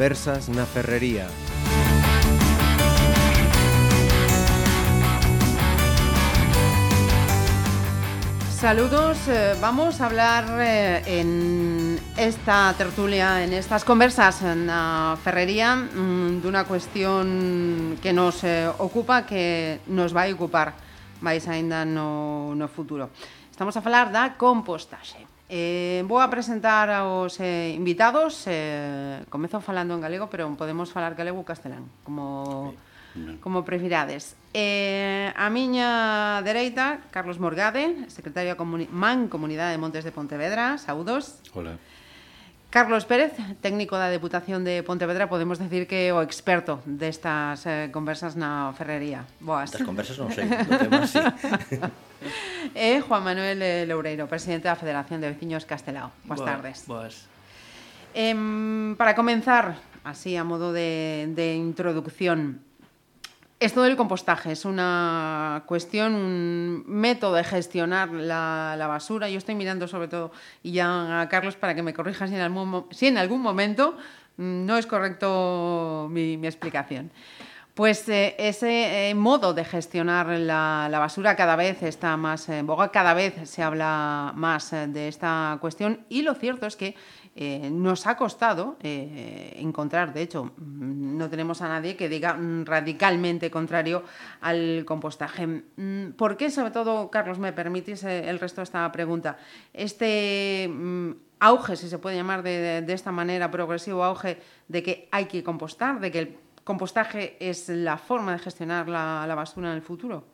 conversas na Ferrería. Saludos, eh, vamos a hablar eh, en esta tertulia, en estas conversas en la ferrería, mmm, de una cuestión que nos eh, ocupa, que nos vai ocupar máis aínda no, no futuro. Estamos a falar da compostaxe. Eh, vou a presentar aos eh, invitados. Eh, Comezo falando en galego, pero podemos falar galego ou castelán Como, como prefirades. Eh, A miña dereita, Carlos Morgade Secretario Comuni Man Comunidade de Montes de Pontevedra. Saúdos. Hola. Carlos Pérez, técnico da Deputación de Pontevedra, podemos decir que o experto destas eh, conversas na ferrería. Boas. Das conversas non sei, do tema sí. e Juan Manuel eh, Loureiro, presidente da Federación de Veciños Castelao. Boas, boas tardes. Boas. Eh, para comenzar, así a modo de, de introducción, Esto del compostaje es una cuestión, un método de gestionar la, la, basura. Yo estoy mirando sobre todo, y ya a Carlos para que me corrija si en algún, si en algún momento mm, no es correcto mi, mi explicación. Pues eh, ese eh, modo de gestionar la, basura cada vez está más en boga, cada vez se habla más eh, de esta cuestión y lo cierto es que nos ha costado encontrar, de hecho, mm, no tenemos a nadie que diga mm, radicalmente contrario al compostaje. Mm, ¿Por qué, sobre todo, Carlos, me permitís el resto de esta pregunta? Este auge, si se puede llamar de, de, de esta manera, progresivo auge, de que hay que compostar, de que el compostaje es la forma de gestionar la, la basura en el futuro?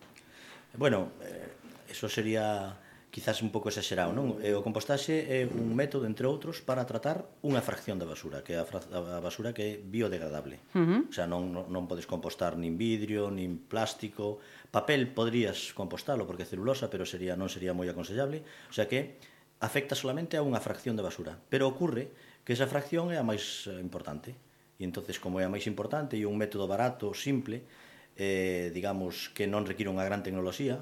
Bueno, eh, eso sería quizás un pouco exagerado, non? E eh, o compostaxe é un método, entre outros, para tratar unha fracción da basura, que é a, a basura que é biodegradable. Uh -huh. O sea, non, non, podes compostar nin vidrio, nin plástico, papel podrías compostalo porque é celulosa, pero sería non sería moi aconsellable. O sea que afecta solamente a unha fracción da basura, pero ocorre que esa fracción é a máis eh, importante. E entonces como é a máis importante e un método barato, simple, eh, digamos que non require unha gran tecnoloxía,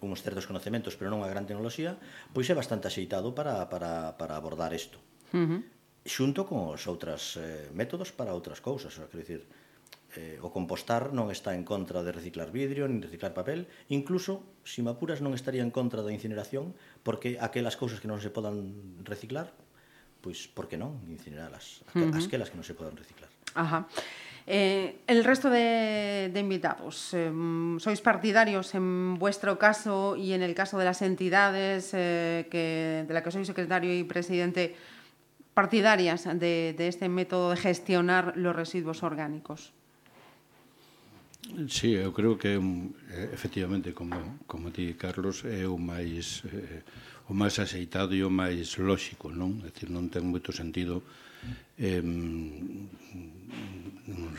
uns certos conocementos, pero non unha gran tecnoloxía, pois é bastante axeitado para, para, para abordar isto. Uh -huh. Xunto con os outras eh, métodos para outras cousas, quero dicir, eh, o compostar non está en contra de reciclar vidrio, nin reciclar papel, incluso, se si me apuras, non estaría en contra da incineración, porque aquelas cousas que non se podan reciclar, pois, por incineralas? Uh -huh. Aquelas que non se podan reciclar. Ajá. Eh, el resto de, de invitados, eh, ¿sois partidarios en vuestro caso y en el caso de las entidades eh, que, de la que soy secretario y presidente, partidarias de, de este método de gestionar los residuos orgánicos? Sí, eu creo que eh, efectivamente como, como ti Carlos é o máis eh, o máis axeitado e o máis lóxico, non? É dicir, non ten moito sentido eh,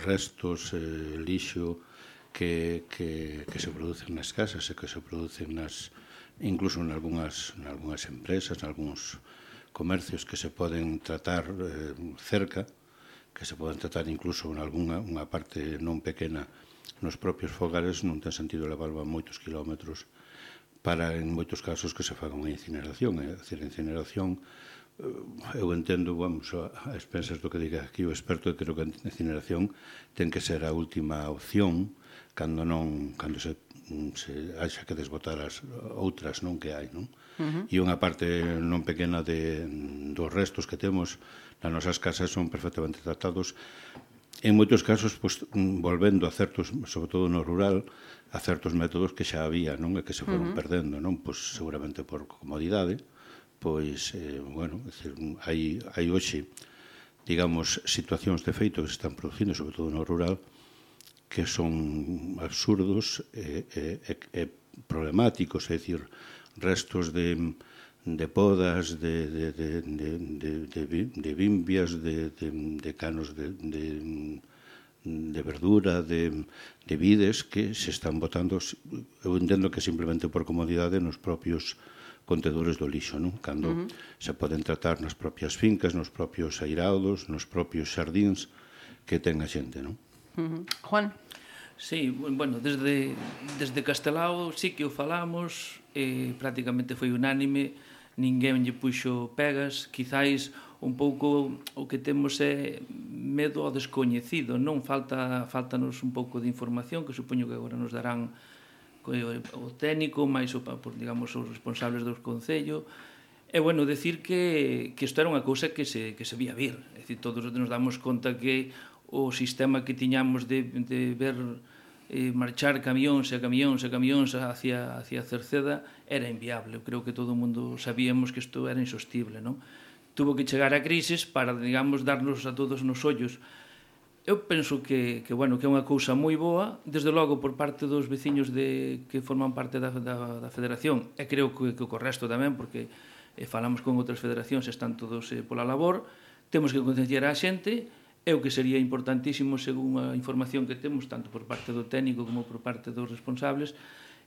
restos, eh, lixo que, que, que se producen nas casas e que se producen nas incluso en algunhas, en algunhas empresas, en algúns comercios que se poden tratar eh, cerca, que se poden tratar incluso en algunha unha parte non pequena nos propios fogares non ten sentido levarlo a moitos kilómetros para en moitos casos que se faga unha incineración, é dicir, a incineración eh, eu entendo, vamos, a expensas do que diga aquí o experto, creo que a incineración ten que ser a última opción cando non cando se, se haxa que desbotar as outras non que hai, non? Uh -huh. E unha parte non pequena de dos restos que temos nas nosas casas son perfectamente tratados en moitos casos pois, mm, volvendo a certos, sobre todo no rural, a certos métodos que xa había, non? E que se foron uh -huh. perdendo, non? Pois seguramente por comodidade, pois eh, bueno, decir, hai hai hoxe digamos situacións de feito que se están producindo, sobre todo no rural, que son absurdos e e, e problemáticos, é dicir, restos de de podas, de, de, de, de, de, de, de bimbias, de, de, de canos de, de, de verdura, de, de vides que se están botando, eu entendo que simplemente por comodidade nos propios contedores do lixo, non? Cando uh -huh. se poden tratar nas propias fincas, nos propios airados, nos propios xardins que ten a xente, non? Uh -huh. Juan? Sí, bueno, desde, desde Castelao sí que o falamos, eh, prácticamente foi unánime, ninguén lle puxo pegas, quizáis un pouco o que temos é medo ao descoñecido, non falta faltanos un pouco de información que supoño que agora nos darán eh, o técnico, máis o, digamos os responsables dos concello. E bueno, decir que, que isto era unha cousa que se, que se vía vir. É dicir, todos nos damos conta que o sistema que tiñamos de, de ver eh, marchar camións e camións e camións hacia, hacia Cerceda era inviable. Eu creo que todo o mundo sabíamos que isto era insostible. Non? Tuvo que chegar a crisis para, digamos, darnos a todos nos ollos. Eu penso que, que, bueno, que é unha cousa moi boa, desde logo por parte dos veciños de, que forman parte da, da, da federación, e creo que, que o resto tamén, porque eh, falamos con outras federacións, están todos eh, pola labor, temos que concienciar a xente, é o que sería importantísimo según a información que temos tanto por parte do técnico como por parte dos responsables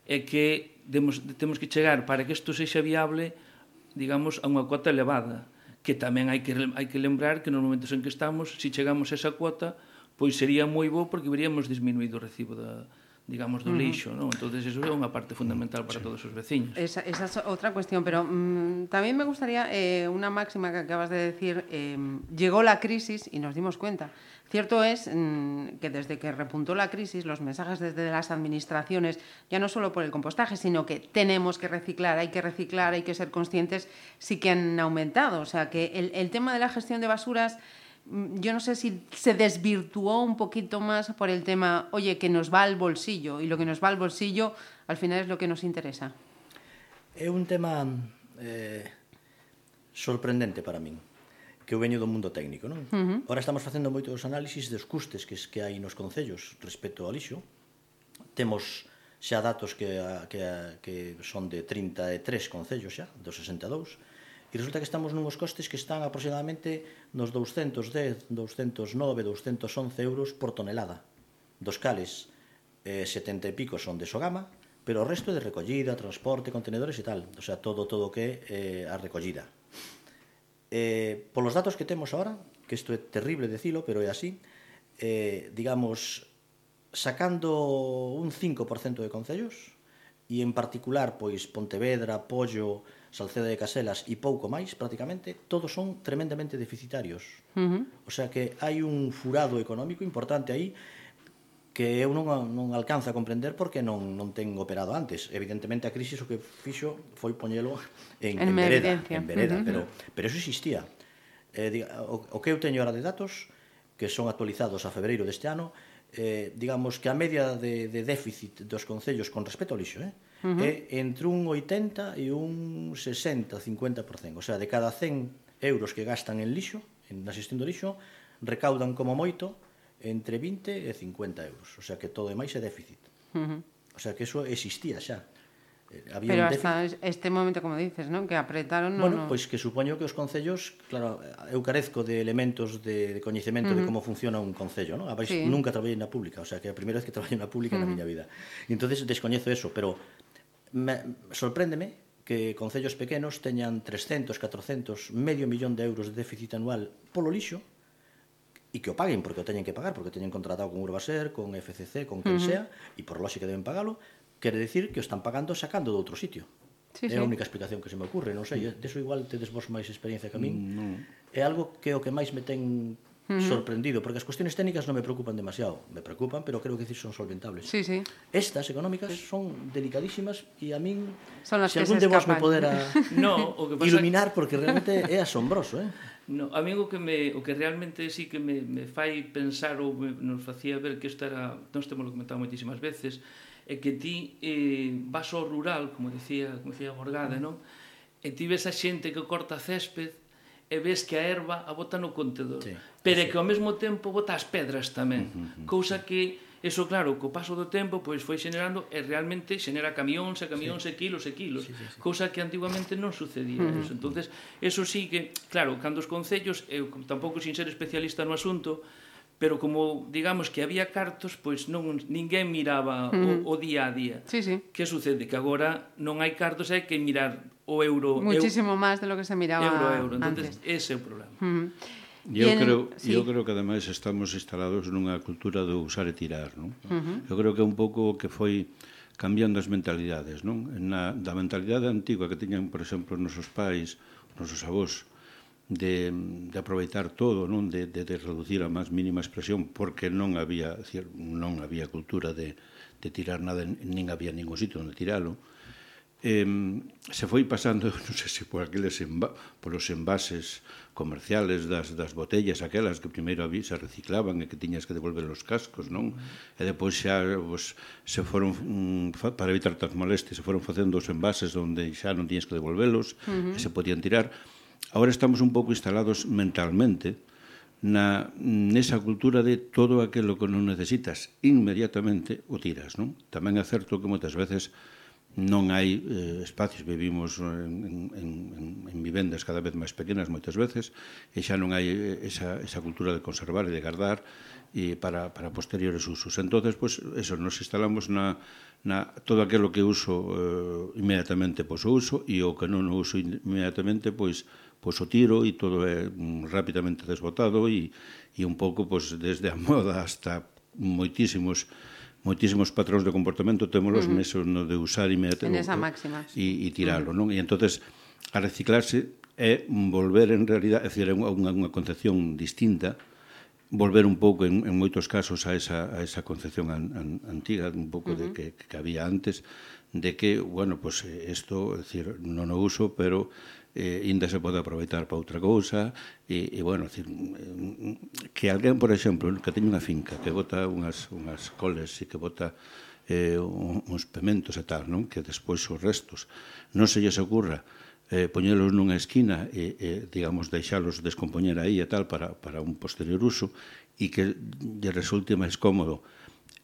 é que demos, temos que chegar para que isto sexa viable digamos a unha cuota elevada que tamén hai que, hai que lembrar que nos momentos en que estamos se si chegamos a esa cuota pois sería moi bo porque veríamos disminuído o recibo da, digamos, do lixo, non? Entonces eso é unha parte fundamental para sí. todos os veciños. Esa, esa es outra cuestión, pero mm, tamén me gustaría eh, unha máxima que acabas de decir, eh, llegó la crisis y nos dimos cuenta. Cierto es mm, que desde que repuntó la crisis, los mensajes desde las administraciones, ya no solo por el compostaje, sino que tenemos que reciclar, hay que reciclar, hay que ser conscientes, sí que han aumentado. O sea, que el, el tema de la gestión de basuras Mm, yo no sé si se desvirtuó un poquito más por el tema, oye, que nos va al bolsillo, y lo que nos va al bolsillo al final es lo que nos interesa. É un tema eh, sorprendente para min que eu veño do mundo técnico, non? Uh -huh. Ora estamos facendo moitos análisis dos custes que, que hai nos concellos respecto ao lixo. Temos xa datos que, que, que son de 33 concellos xa, dos 62, e resulta que estamos nunhos costes que están aproximadamente nos 210, 209, 211 euros por tonelada, dos cales eh, 70 e pico son de Sogama, pero o resto é de recollida, transporte, contenedores e tal, o sea, todo todo que é eh, a recollida. Eh, polos datos que temos agora, que isto é terrible decilo, pero é así, eh, digamos, sacando un 5% de concellos, e en particular, pois, Pontevedra, Pollo, Salceda de Caselas e pouco máis, prácticamente, todos son tremendamente deficitarios. Uh -huh. O sea que hai un furado económico importante aí que eu non, non alcanza a comprender porque non, non ten operado antes. Evidentemente a crisis o que fixo foi poñelo en, en, en vereda, en vereda uh -huh. pero, pero eso existía. Eh, diga, o, o que eu teño ahora de datos, que son actualizados a febreiro deste ano, eh, digamos que a media de, de déficit dos concellos con respecto ao lixo, eh, uh -huh. é entre un 80 e un 60, 50%. O sea, de cada 100 euros que gastan en lixo, en na xestión do lixo, recaudan como moito entre 20 e 50 euros. O sea, que todo demais é déficit. Uh -huh. O sea, que eso existía xa. Eh, había Pero hasta este momento, como dices, ¿no? que apretaron... No, bueno, no... pois que supoño que os concellos, claro, eu carezco de elementos de, de coñecemento uh -huh. de como funciona un concello, ¿no? Habéis, sí. nunca traballei na pública, o sea, que é a primeira vez que traballei na pública uh -huh. na miña vida. E entonces descoñezo eso, pero me, sorpréndeme que concellos pequenos teñan 300, 400, medio millón de euros de déficit anual polo lixo e que o paguen porque o teñen que pagar, porque teñen contratado con Urbaser, con FCC, con quen uh -huh. sea, e por lógica deben pagalo, quere decir que o están pagando sacando de outro sitio. Sí, é a única explicación que se me ocurre, non sei, eh, deso igual tedes vos máis experiencia que a min. Mm, no. É algo que o que máis me ten uh -huh. sorprendido, porque as cuestións técnicas non me preocupan demasiado. Me preocupan, pero creo que son solventables. Sí, sí. Estas económicas son delicadísimas e a min son las se algún de vos me podera no, o que pasa... iluminar, porque realmente é asombroso, eh? No, a mí o que, me, o que realmente sí que me, me fai pensar ou me, nos facía ver que isto era, nós temos lo comentado moitísimas veces, é que ti eh, vas ao rural, como decía, como decía Borgada, non? E ti ves a xente que corta césped e ves que a erva a bota no contedor. Sí, pero sí. que ao mesmo tempo bota as pedras tamén. Uh -huh, cousa que Eso, claro, co paso do tempo, pois foi xenerando e realmente xenera camións e camións sí. e kilos e kilos, sí, sí, sí. cousa que antiguamente non sucedía. Mm. Eso. entonces eso sí que, claro, cando os concellos, eu tampouco sin ser especialista no asunto, pero como digamos que había cartos, pois non ninguén miraba mm. o, o día a día. Sí, sí. Que sucede? Que agora non hai cartos, hai que mirar o euro... Muchísimo eu, más de lo que se miraba euro, euro. Entonces, antes. ese é o problema. Uh -huh. Yo en, creo, sí. yo creo que ademais estamos instalados nunha cultura do usar e tirar, non? Uh -huh. Eu creo que é un pouco o que foi cambiando as mentalidades, non? Na, da mentalidade antiga que tiñan, por exemplo, os nosos pais, os nosos avós, de, de aproveitar todo, non? De, de, de reducir a máis mínima expresión, porque non había, non había cultura de, de tirar nada, nin había ningún sitio onde tiralo eh, se foi pasando, non sei se por aqueles enva, polos envases comerciales das, das botellas aquelas que primeiro había, se reciclaban e que tiñas que devolver os cascos, non? E depois xa os, se foron, mm, para evitar tantas molestias, se foron facendo os envases onde xa non tiñas que devolvelos, uh -huh. e se podían tirar. Ahora estamos un pouco instalados mentalmente na nesa cultura de todo aquilo que non necesitas inmediatamente o tiras, non? Tamén é certo que moitas veces non hai eh, espacios, vivimos en, en, en en vivendas cada vez máis pequenas moitas veces, e xa non hai eh, esa, esa cultura de conservar e de guardar e para, para posteriores usos. entonces pois, pues, eso, nos instalamos na, na todo aquilo que uso eh, inmediatamente pois o uso e o que non uso inmediatamente pois pois o tiro e todo é mm, rapidamente desbotado e, e un pouco pois desde a moda hasta moitísimos moitísimos patróns de comportamento témolos uh -huh. neso no de usar inmediatamente en esa máxima. E, e tiralo, uh -huh. non? E entonces a reciclarse é volver en realidad, é dicir, é unha, unha concepción distinta, volver un pouco en, en moitos casos a esa, a esa concepción an, an, antiga, un pouco uh -huh. de que, que había antes, de que, bueno, pues eh, isto, é dicir, non o uso, pero eh, ainda se pode aproveitar para outra cousa e, e bueno, decir, mm, que alguén, por exemplo, que teña unha finca que bota unhas, unhas coles e que bota eh, uns pementos e tal, non? que despois os restos non se lles ocurra eh, poñelos nunha esquina e, e digamos, deixalos descompoñer aí e tal para, para un posterior uso e que lle resulte máis cómodo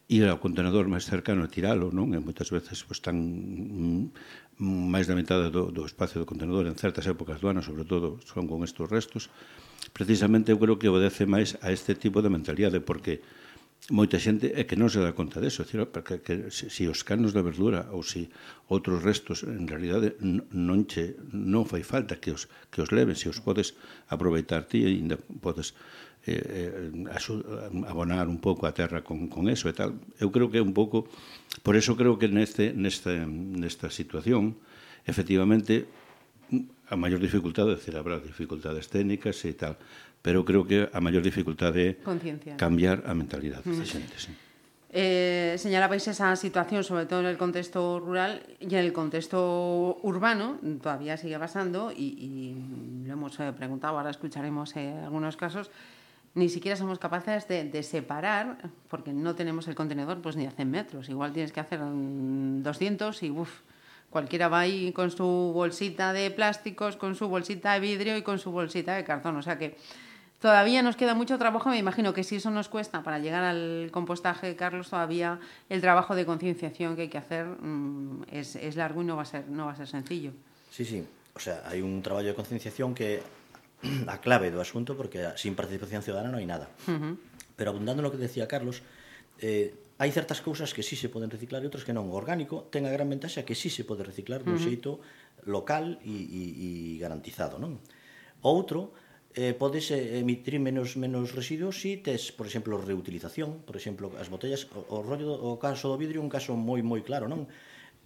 ir ao contenedor máis cercano e tiralo, non? E moitas veces pues, están mm, máis da metade do, do espacio do contenedor en certas épocas do ano, sobre todo son con estes restos, precisamente eu creo que obedece máis a este tipo de mentalidade, porque moita xente é que non se dá conta deso, decir, ah, porque que, se, si os canos da verdura ou se outros restos en realidade non che non fai falta que os que os leven, se os podes aproveitar ti e ainda podes eh, eh abonar un pouco a terra con, con eso e tal. Eu creo que é un pouco, por eso creo que neste, nesta, nesta situación, efectivamente, a maior dificultade, é dicir, habrá dificultades técnicas e tal, pero creo que a maior dificultade é cambiar a mentalidade mm. da xente, sí. Eh, señalabais esa situación, sobre todo en el contexto rural y en el contexto urbano, todavía sigue pasando y, y lo hemos eh, preguntado, ahora escucharemos eh, algunos casos, ni siquiera somos capaces de, separar, porque no tenemos el contenedor pues ni a 100 metros. Igual tienes que hacer 200 y uff, cualquiera va ahí con su bolsita de plásticos, con su bolsita de vidrio y con su bolsita de cartón. O sea que todavía nos queda mucho trabajo. Me imagino que si eso nos cuesta para llegar al compostaje, Carlos, todavía el trabajo de concienciación que hay que hacer mmm, es, es largo y no va, a ser, no va a ser sencillo. Sí, sí. O sea, hay un trabajo de concienciación que a clave do asunto porque sin participación ciudadana non hai nada. Uh -huh. Pero abundando no que decía Carlos, eh, hai certas cousas que sí se poden reciclar e outras que non. O orgánico ten a gran ventaxa que sí se pode reciclar dun uh -huh. xeito local e, e, e garantizado, non? Outro, eh, podes eh, emitir menos menos residuos si tes, por exemplo, reutilización, por exemplo, as botellas, o, o rollo o caso do vidrio é un caso moi moi claro, non?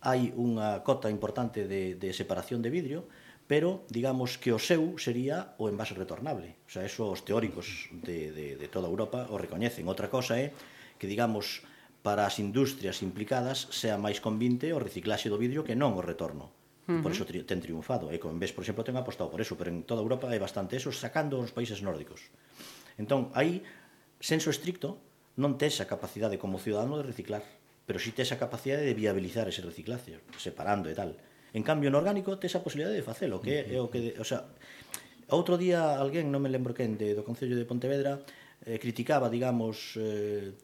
Hai unha cota importante de, de separación de vidrio, pero digamos que o seu sería o envase retornable. O sea, eso os teóricos de, de, de toda Europa o recoñecen. Outra cosa é que, digamos, para as industrias implicadas sea máis convinte o reciclaxe do vidrio que non o retorno. Uh -huh. Por eso tri ten triunfado. E con vez, por exemplo, ten apostado por eso, pero en toda Europa hai bastante eso, sacando os países nórdicos. Entón, aí, senso estricto, non tes a capacidade como ciudadano de reciclar, pero si tes a capacidade de viabilizar ese reciclaje, separando e tal. En cambio, no orgánico tes a posibilidade de facelo, que é o que, o sea, outro día alguén, non me lembro quen, de, do Concello de Pontevedra, eh, criticaba, digamos, eh,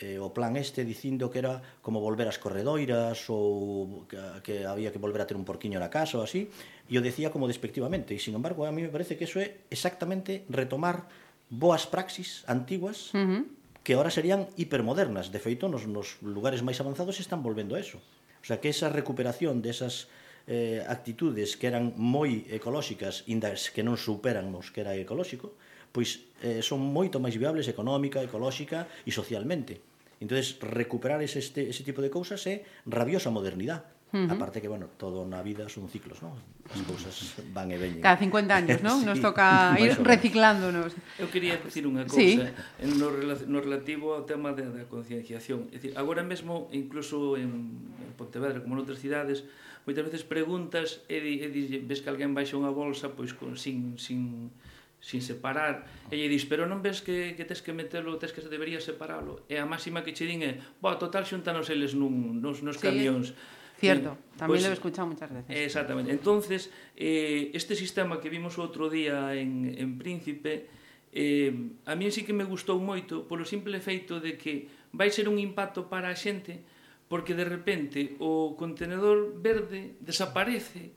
eh, o plan este dicindo que era como volver ás corredoiras ou que, que había que volver a ter un porquiño na casa ou así, e o decía como despectivamente, e sin embargo a mí me parece que eso é exactamente retomar boas praxis antiguas uh -huh. que ahora serían hipermodernas, de feito nos, nos lugares máis avanzados están volvendo a eso. O sea, que esa recuperación desas eh, actitudes que eran moi ecolóxicas, indas que non superan os que era ecolóxico, pois eh, son moito máis viables económica, ecolóxica e socialmente. Entonces recuperar ese, este, ese tipo de cousas é rabiosa modernidade. Uh -huh. Aparte que, bueno, todo na vida son ciclos, non? As cousas van e veñen. Cada 50 anos, non? sí, Nos toca ir reciclándonos. Eu quería decir unha cousa sí. en no, no relativo ao tema da, da concienciación. É dicir, agora mesmo, incluso en, en Pontevedra, como noutras cidades, moitas veces preguntas e, di, e ves que alguén baixa unha bolsa pois con, sin, sin, sin separar e lle dis, pero non ves que, que tes que metelo, tes que se debería separalo e a máxima que che din é, bo, total xuntanos eles nun, nos, nos sí, camións Cierto, tamén pues, pois lo he escuchado muchas veces. Exactamente. Entonces, eh, este sistema que vimos outro día en, en Príncipe, eh, a mí sí que me gustou moito polo simple feito de que vai ser un impacto para a xente porque de repente o contenedor verde desaparece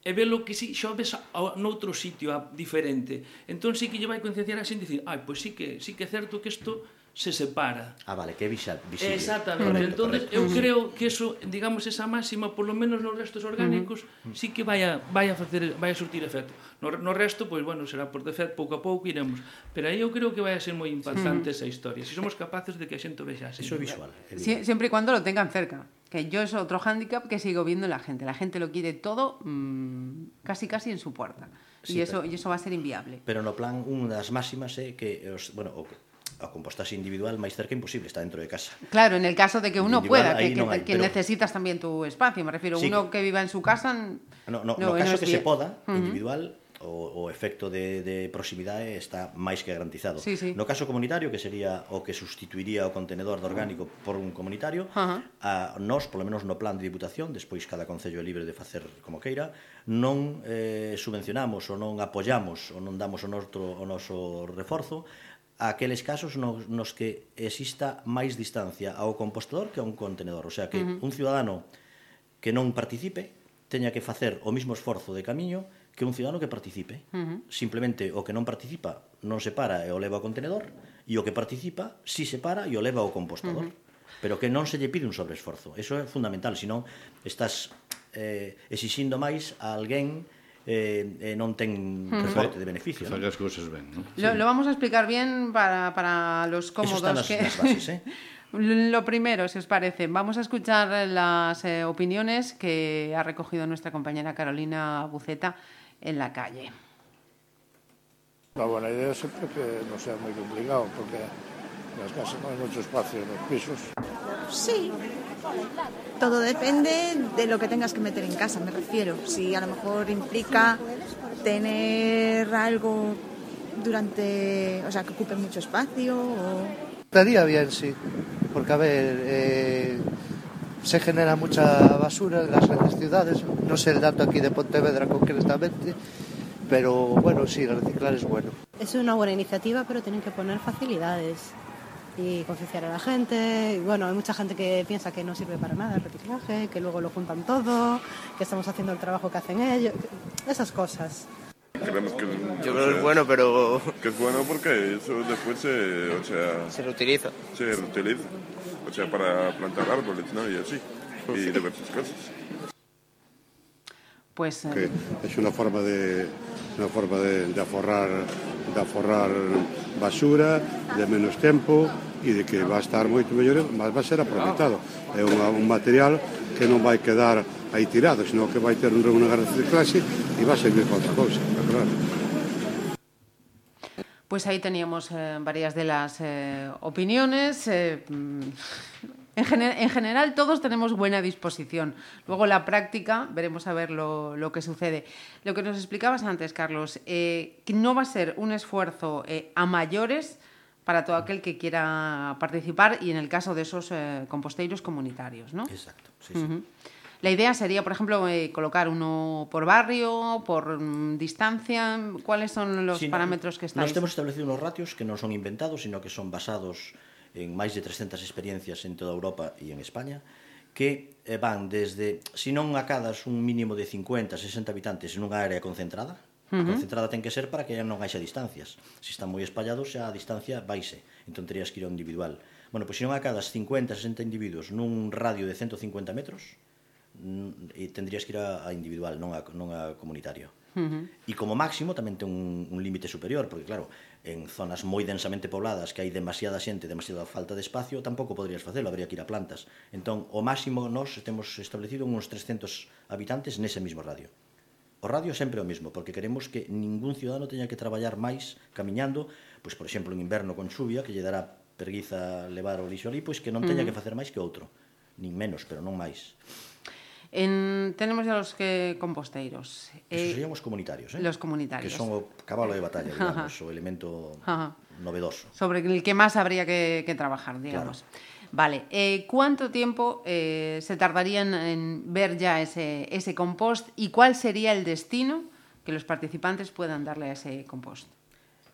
e velo que si xoves a, noutro sitio a, diferente. Entón sí que lle vai concienciar a xente dicir, ai, pois sí que, sí que é certo que isto se separa. Ah, vale, que é visible. Exactamente. Correcto, Entonces, correcto. eu creo que eso, digamos, esa máxima, por lo menos nos restos orgánicos, uh -huh. sí que vai a, vai a, facer, vai a surtir efecto. No, no resto, pois, pues, bueno, será por defecto, pouco a pouco iremos. Pero aí eu creo que vai a ser moi impactante uh -huh. esa historia. Se si somos capaces de que a xente vexa así. Eso é visual. Sí, sempre e cando lo tengan cerca. Que yo es otro hándicap que sigo viendo en la gente. La gente lo quiere todo mmm, casi casi en su puerta. Sí, y, eso, pero, y eso va a ser inviable. Pero no plan, unha das máximas é que os, bueno, o, a compostaxe individual máis cerca imposible, está dentro de casa. Claro, en el caso de que uno pueda, que, que, hay, que pero... necesitas tamén tu espacio, me refiero, sí, uno que viva en su casa... No, no, no, no caso no que se poda, uh -huh. individual, o, o efecto de, de proximidade está máis que garantizado. Sí, sí. No caso comunitario, que sería o que sustituiría o contenedor de orgánico por un comunitario, uh -huh. a nós, polo menos no plan de diputación, despois cada concello é libre de facer como queira, non eh, subvencionamos ou non apoyamos ou non damos o, noso, o noso reforzo a aqueles casos nos, nos que exista máis distancia ao compostador que a un contenedor. O sea, que uh -huh. un ciudadano que non participe teña que facer o mismo esforzo de camiño que un ciudadano que participe. Uh -huh. Simplemente o que non participa non se para e o leva ao contenedor e o que participa si se para e o leva ao compostador. Uh -huh. Pero que non se lle pide un sobreesforzo. Eso é fundamental, senón estás eh, exixindo máis a alguén eh, eh, non ten resorte de beneficio. Que as cousas ben, ¿no? Lo, sí. lo vamos a explicar bien para, para los cómodos Eso que... Nas bases, ¿eh? Lo primero, si os parece, vamos a escuchar las eh, opiniones que ha recogido nuestra compañera Carolina Buceta en la calle. La buena idea siempre que no sea muy complicado, porque en las casas no hay mucho espacio en los pisos. Sí, todo depende de lo que tengas que meter en casa, me refiero. Si a lo mejor implica tener algo durante, o sea, que ocupe mucho espacio o... Estaría bien, sí, porque a ver, eh, se genera mucha basura en las grandes ciudades, no sé el dato aquí de Pontevedra concretamente, pero bueno, sí, reciclar es bueno. Es una buena iniciativa, pero tienen que poner facilidades y concienciar a la gente. Y bueno, hay mucha gente que piensa que no sirve para nada el reciclaje, que luego lo juntan todo, que estamos haciendo el trabajo que hacen ellos, esas cosas. Creemos que, Yo creo que es bueno, pero... Que es bueno porque eso después se, o sea, se reutiliza. Se reutiliza. o sea, para plantar árboles, ¿no? Y así, y diversas cosas. Pues, eh, que es una forma de una forma de, de aforrar de aforrar basura de menos tempo e de que va a estar moito mellor mas a ser aproveitado é un, un material que non vai quedar aí tirado senón que vai ter unha de clase e vai servir para outra cousa claro. Pues ahí teníamos eh, varias de las eh, opiniones. Eh, En, gener en, general todos tenemos buena disposición. Luego la práctica, veremos a ver lo, lo que sucede. Lo que nos explicabas antes, Carlos, que no va a ser un esfuerzo a mayores para todo aquel que quiera participar y en el caso de esos composteiros comunitarios, ¿no? Exacto, sí. Uh -huh. La idea sería, por ejemplo, eh, colocar uno por barrio, por mm, distancia. ¿Cuáles son los sí, parámetros que estáis? Nós temos establecido unos ratios que non son inventados, sino que son basados en máis de 300 experiencias en toda Europa e en España que eh, van desde, se non acadas un mínimo de 50, 60 habitantes en unha área concentrada, Uh -huh. concentrada ten que ser para que non haixa distancias. Se están moi espallados, xa a distancia vaise. Entón terías que ir ao individual. Bueno, pois se non acadas 50, 60 individuos nun radio de 150 metros, e eh, tendrías que ir a, a individual, non a, non a comunitario. Uh -huh. E como máximo tamén ten un, un límite superior, porque claro, en zonas moi densamente pobladas que hai demasiada xente, demasiada falta de espacio, tampouco podrías facelo, habría que ir a plantas. Entón, o máximo nós temos establecido uns 300 habitantes nese mesmo radio. O radio sempre é o mesmo, porque queremos que ningún ciudadano teña que traballar máis camiñando, pois por exemplo, en inverno con chuvia, que lle dará perguiza levar o lixo ali, pois que non teña uh -huh. que facer máis que outro, nin menos, pero non máis. En, tenemos ya los que composteiros. Esos eh, serían os comunitarios, eh? Los comunitarios. Que son o cabalo de batalla, digamos, o elemento Ajá. novedoso. Sobre el que más habría que, que trabajar, digamos. Claro. Vale, eh, ¿cuánto tiempo eh, se tardarían en ver ya ese, ese compost y cuál sería el destino que los participantes puedan darle a ese compost?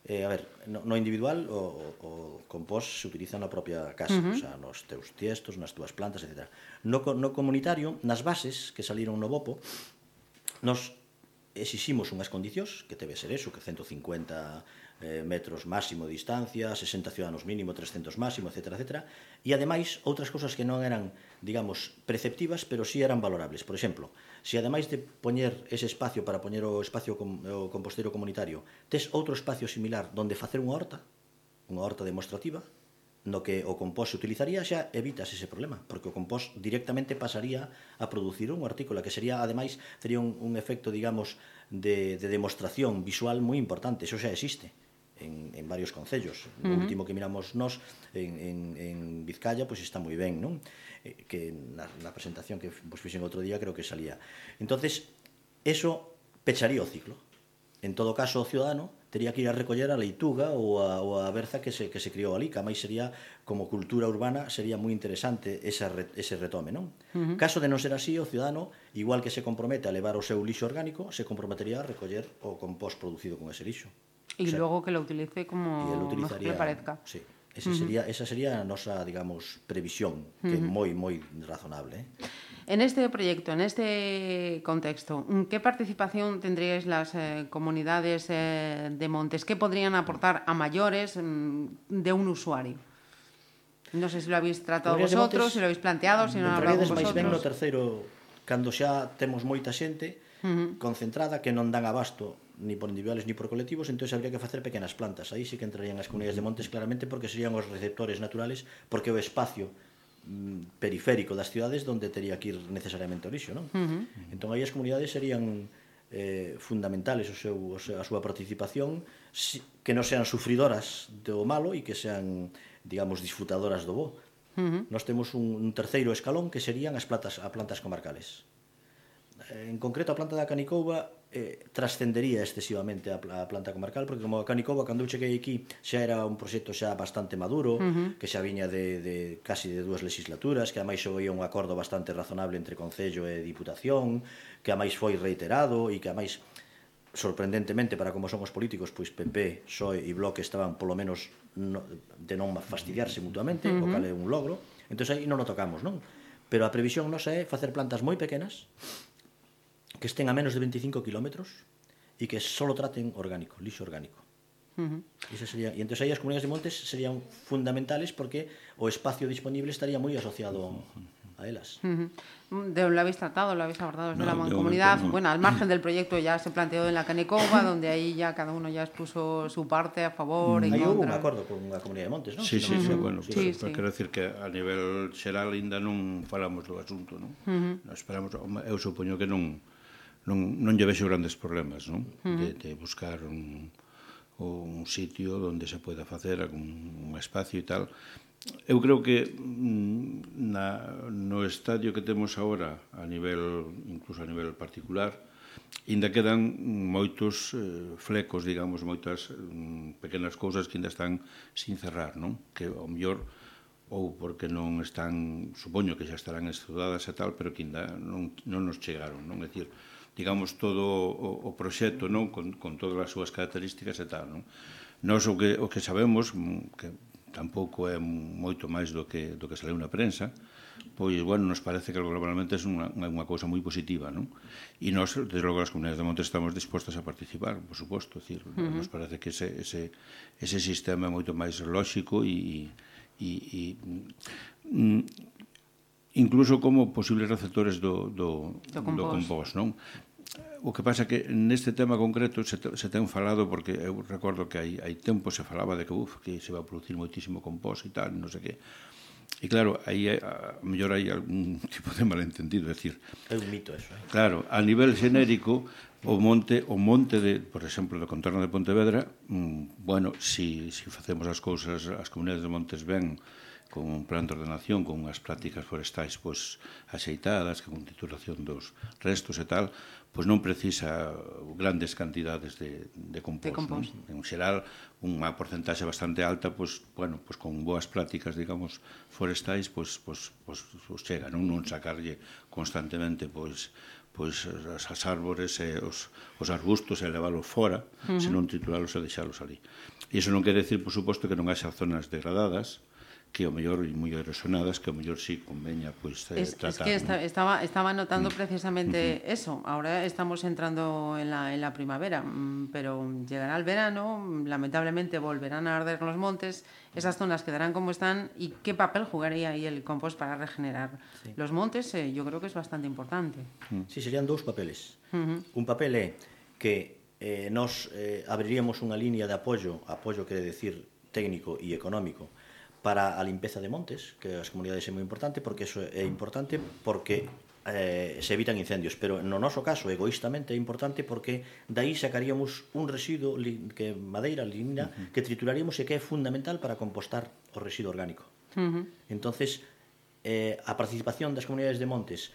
Eh, a ver, no, no individual o, o compost se utiliza na propia casa, uh -huh. o sea, nos teus tiestos, nas túas plantas, etc. No, no comunitario, nas bases que saliron no Bopo, nos exiximos unhas condicións, que debe ser eso, que 150 eh, metros máximo de distancia, 60 ciudadanos mínimo, 300 máximo, etc. etc. E ademais outras cousas que non eran, digamos, preceptivas, pero sí eran valorables. Por exemplo, se ademais de poñer ese espacio para poñer o espacio com, o compostero comunitario, tes outro espacio similar donde facer unha horta, unha horta demostrativa, no que o compost se utilizaría xa evitas ese problema, porque o compost directamente pasaría a producir un artículo que sería, ademais, tería un, un efecto, digamos, de, de demostración visual moi importante, eso xa existe en, en varios concellos. Uh -huh. O último que miramos nós en, en, en Vizcaya, pois pues está moi ben, non? Eh, que na, na presentación que vos fixen outro día creo que salía. Entonces, eso pecharía o ciclo. En todo caso, o ciudadano tería que ir a recoller a leituga ou a, ou a berza que se, que se criou ali, que máis sería, como cultura urbana, sería moi interesante ese, ese retome, non? Uh -huh. Caso de non ser así, o ciudadano, igual que se compromete a levar o seu lixo orgánico, se comprometería a recoller o compost producido con ese lixo. Y o sea, luego que lo utilice como y mejor le parezca. Sí. Ese uh -huh. sería, esa sería a nosa, digamos, previsión, que é uh -huh. moi moi razonable. ¿eh? En este proyecto, en este contexto, ¿qué participación tendríais las eh, comunidades eh, de montes? ¿Qué podrían aportar a mayores mm, de un usuario? Non sei sé si se lo habéis tratado vosotros, se lo habéis planteado, se non hablado con vosotros. Ben no terceiro, cando xa temos moita xente uh -huh. concentrada que non dan abasto ni por individuales ni por colectivos, entonces habría que facer pequenas plantas. Aí sí que entrarían as comunidades de montes claramente porque serían os receptores naturales, porque o espacio mm, periférico das cidades donde tería que ir necesariamente o lixo, non? Uh -huh. Entón aí as comunidades serían eh, fundamentales o seu, o seu, a súa participación si, que non sean sufridoras do malo e que sean, digamos, disfrutadoras do bo. Uh -huh. Nós temos un, un terceiro escalón que serían as plantas, a plantas comarcales Eh, en concreto a planta da Canicouba eh, trascendería excesivamente a, a planta comarcal porque como a Canicova cando eu cheguei aquí xa era un proxecto xa bastante maduro uh -huh. que xa viña de, de casi de dúas legislaturas que ademais hoía un acordo bastante razonable entre Concello e Diputación que ademais foi reiterado e que ademais sorprendentemente para como son os políticos, pois PP, PSOE e Bloque estaban polo menos no, de non fastidiarse mutuamente, uh -huh. o cal é un logro. Entón aí non o tocamos, non? Pero a previsión nosa é facer plantas moi pequenas que estén a menos de 25 kilómetros e que só traten orgánico, lixo orgánico. Uh -huh. Ese sería, e entón aí as comunidades de montes serían fundamentales porque o espacio disponible estaría moi asociado a elas. Uh -huh. de, lo habéis tratado, lo habéis abordado desde no, la mancomunidad. No. Bueno, al margen del proyecto ya se planteó en la Canecova, donde ahí ya cada uno ya expuso su parte a favor. Ahí hubo un acordo con a Comunidade de Montes, non? Sí, sí, sí, bueno, sí, pero, sí. Pero quero decir que a nivel xeral ainda non falamos do asunto, non? Uh -huh. Esperamos, eu supoño que non non, non lle vexo grandes problemas, non? Uh -huh. de, de buscar un, un sitio onde se poida facer algún un espacio e tal. Eu creo que mm, na, no estadio que temos agora, a nivel, incluso a nivel particular, ainda quedan moitos eh, flecos, digamos, moitas mm, pequenas cousas que ainda están sin cerrar, non? Que ao mellor ou porque non están, supoño que xa estarán estudadas e tal, pero que ainda non, non nos chegaron, non? É dicir, digamos, todo o, o proxecto, non? Con, con todas as súas características e tal, non? Nos o que, o que sabemos, mm, que tampouco é moito máis do que, do que saiu na prensa, pois, bueno, nos parece que globalmente é unha, unha cousa moi positiva, non? E nós, desde logo, as comunidades de monte estamos dispostas a participar, por suposto, decir, uh -huh. nos parece que ese, ese, ese sistema é moito máis lóxico e, e, e mm, incluso como posibles receptores do, do, do compost, do compost non? O que pasa que neste tema concreto se, te, se ten falado porque eu recordo que hai, hai tempo se falaba de que, uf, que se va a producir moitísimo compost e tal, non sei que. E claro, aí eh, a, a mellor hai algún tipo de malentendido, é dicir, é un mito eso. Eh? Claro, a nivel xenérico o monte, o monte de, por exemplo, do contorno de Pontevedra, mm, bueno, si, si facemos as cousas, as comunidades de montes ben, con un plan de ordenación, con unhas prácticas forestais pois, axeitadas, con titulación dos restos e tal, pois non precisa grandes cantidades de, de compost. De compost. Non? En xeral, unha porcentaxe bastante alta, pois, bueno, pois con boas prácticas, digamos, forestais, pois, pois, pois, pois chega, non, non sacarlle constantemente pois, pois as, as árbores e os, os arbustos e leválos fora, uh -huh. senón titulalos e deixalos ali. E iso non quer decir, por suposto, que non haxa zonas degradadas, que o mellor e moi erosionadas que o mellor si conveña pois eh, Es, es tratar. que esta- non? estaba, estaba notando Mm. precisamente eso. Ahora estamos entrando en la, en la primavera, mm, pero llegará el verano, mm, lamentablemente volverán a arder los montes, esas zonas quedarán como están. ¿Y qué papel jugaría ahí el compost para regenerar los montes? Eh, yo creo que es bastante importante. Sí, serían dous papeles. Ujú. Un papel é que eh, nos eh, abriríamos unha línea de apoio, apoio quere decir técnico e económico, para a limpeza de montes, que as comunidades é moi importante, porque eso é importante porque eh, se evitan incendios, pero no noso caso egoístamente é importante porque dai sacaríamos un residuo que madeira, lignina, uh -huh. que trituraríamos e que é fundamental para compostar o residuo orgánico. Uh -huh. Entonces, eh, a participación das comunidades de montes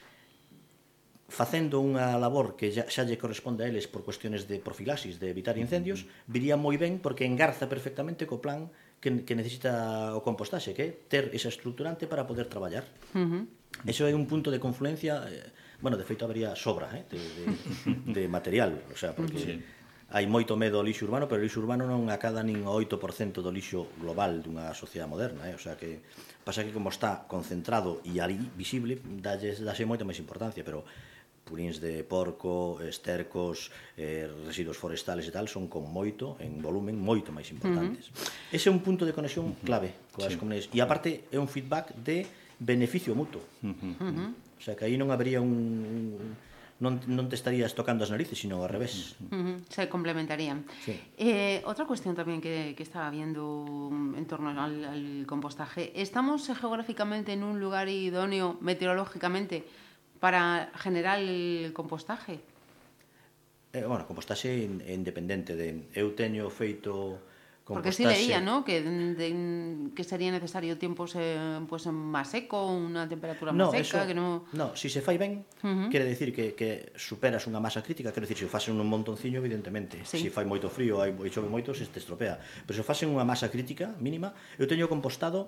facendo unha labor que xa, xa lle corresponde a eles por cuestiones de profilaxis, de evitar incendios, viría moi ben porque engarza perfectamente co plan que, que necesita o compostaxe, que é ter esa estructurante para poder traballar. Uh -huh. Eso é un punto de confluencia, eh, bueno, de feito habería sobra eh, de, de, de material, o sea, porque... sí. Hai moito medo ao lixo urbano, pero o lixo urbano non acada nin o 8% do lixo global dunha sociedade moderna, eh? o sea que pasa que como está concentrado e ali visible, dálle dase moita máis importancia, pero purins de porco, estercos, eh, residuos forestales e tal, son con moito, en volumen, moito máis importantes. Uh -huh. Ese é un punto de conexión clave coas sí. comunidades. E aparte é un feedback de beneficio mutuo. Uh -huh. Uh -huh. O sea, que aí non habría un, un non, non te estarías tocando as narices, sino ao revés. Uh -huh. Se complementarían. Sí. Eh, outra cuestión tamén que, que estaba viendo en torno al, al compostaje. ¿Estamos geográficamente en un lugar idóneo meteorológicamente para generar el compostaje? Eh, bueno, compostaxe independente de eu teño feito Porque si sí leía, ¿no? Que, de, que sería necesario tiempos eh, pues, máis seco, unha temperatura no, seca, eso, que no... No, si se fai ben, uh -huh. quere decir que, que superas unha masa crítica, quero decir, se o fasen un montonciño, evidentemente. Sí. Se si fai moito frío, hai, e chove moito, se te estropea. Pero se o fasen unha masa crítica mínima, eu teño compostado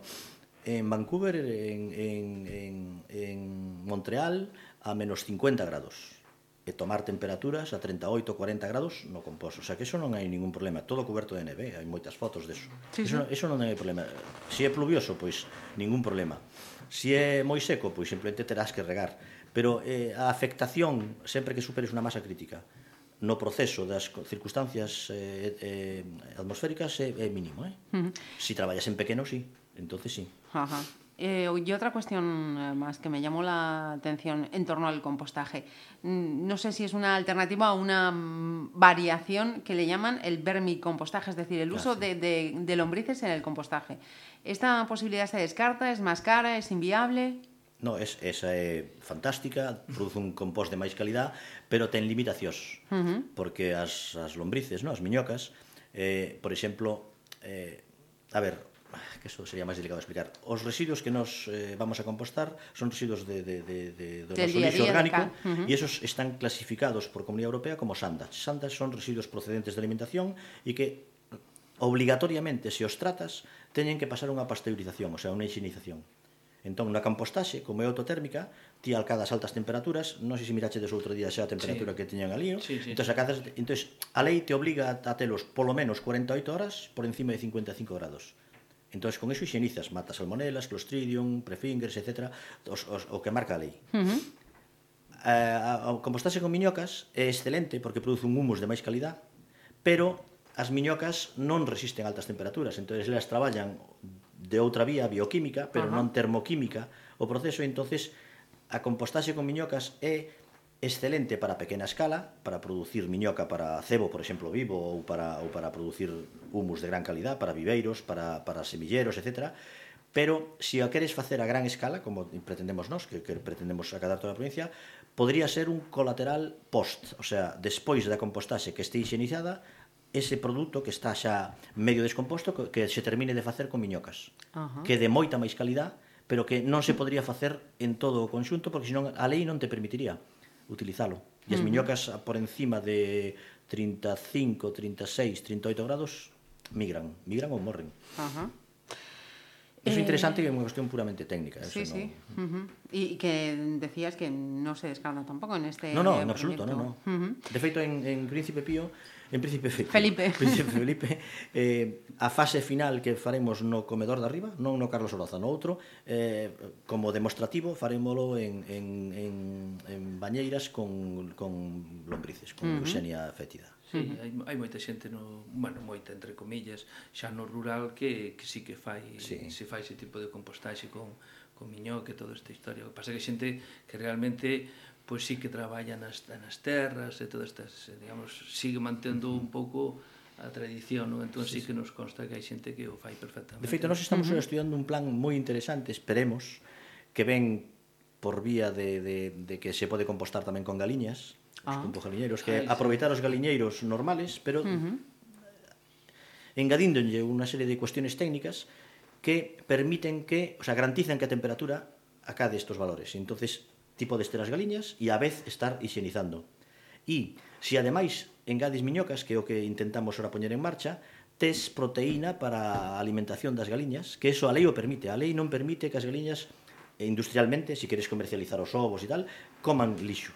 en Vancouver, en, en, en, en Montreal, a menos 50 grados e tomar temperaturas a 38, 40 grados no composto. O sea, que eso non hai ningún problema. Todo coberto de neve, hai moitas fotos deso. Sí, eso, sí. eso non hai problema. Se si é pluvioso, pois, ningún problema. Se si é moi seco, pois, simplemente terás que regar. Pero eh, a afectación, sempre que superes unha masa crítica, no proceso das circunstancias eh, eh, atmosféricas é, é mínimo. Eh? Uh -huh. Si traballas en pequeno, sí. Entonces sí. Ajá. Eh, y otra cuestión eh, más que me llamó la atención en torno al compostaje. Mm, No sé si es una alternativa o una mm, variación que le llaman el vermicompostaje, es decir, el uso de, de- de lombrices en el compostaje. ¿Esta posibilidad se descarta? ¿Es más cara? ¿Es inviable? No, es, esa é fantástica, produce un compost de máis calidad, pero ten limitacións. Ujú. porque as, as lombrices, no? as miñocas, eh, por exemplo, eh, a ver, que eso sería máis delicado de explicar. Os residuos que nos eh, vamos a compostar son residuos de, de, de, de, do noso lixo orgánico uh -huh. e esos están clasificados por Comunidade Europea como sandas. Sandas son residuos procedentes de alimentación e que obligatoriamente se os tratas teñen que pasar unha pasteurización, o sea, unha higienización. Entón, na compostaxe, como é autotérmica, ti alcadas altas temperaturas, non sei se mirachedes outro día xa a temperatura sí. que tiñan ali, sí, sí, entón, acadas, entón, a lei te obliga a telos polo menos 48 horas por encima de 55 grados. Entón, con eso higienizas, matas salmonelas, clostridium, prefingers, etc., os, os, o que marca a lei. Uh eh, -huh. A, a, compostaxe con miñocas é excelente porque produce un humus de máis calidad, pero as miñocas non resisten altas temperaturas, entón elas traballan de outra vía bioquímica, pero uh -huh. non termoquímica o proceso, entonces a compostaxe con miñocas é excelente para pequena escala, para producir miñoca para cebo, por exemplo, vivo, ou para, ou para producir humus de gran calidad, para viveiros, para, para semilleros, etc. Pero se si a queres facer a gran escala, como pretendemos nós, que, que pretendemos acadar toda a provincia, podría ser un colateral post, o sea, despois da compostaxe que este higienizada, ese produto que está xa medio descomposto que se termine de facer con miñocas, uh -huh. que de moita máis calidad, pero que non se podría facer en todo o conxunto porque senón a lei non te permitiría. Utilizalo. E as miñocas por encima de 35, 36, 38 grados migran, migran ou morren. Ajá. Eso é eh, interesante e é unha cuestión puramente técnica. Eso sí, no... sí. Uh -huh. Y que decías que no se descarta tampouco en este No, no, en absoluto, no, no. Uh -huh. De feito, en, en Príncipe Pío en principio Felipe. Principio Felipe eh, a fase final que faremos no comedor de arriba, non no Carlos Oroza, no outro, eh, como demostrativo farémolo en, en, en, en bañeiras con, con lombrices, con uh -huh. leucenia fétida. Sí, uh -huh. hai, hai moita xente no, bueno, moita entre comillas, xa no rural que que sí que fai, sí. se fai ese tipo de compostaxe con con miñoque, toda esta historia. O que pasa é que xente que realmente pois sí que traballa nas, nas terras e todas estas, digamos, sigue mantendo un pouco a tradición, non? entón sí, sí que nos consta que hai xente que o fai perfectamente. De feito, nós estamos uh -huh. estudiando un plan moi interesante, esperemos, que ven por vía de, de, de que se pode compostar tamén con galiñas, os ah. galiñeiros, que Ay, aproveitar os galiñeiros normales, pero uh -huh. engadíndolle unha serie de cuestiones técnicas que permiten que, o sea, garantizan que a temperatura acade estos valores. Entonces, tipo de esteras galiñas e a vez estar higienizando. E se ademais engades miñocas, que é o que intentamos ora poñer en marcha, tes proteína para a alimentación das galiñas, que eso a lei o permite. A lei non permite que as galiñas industrialmente, se queres comercializar os ovos e tal, coman lixo.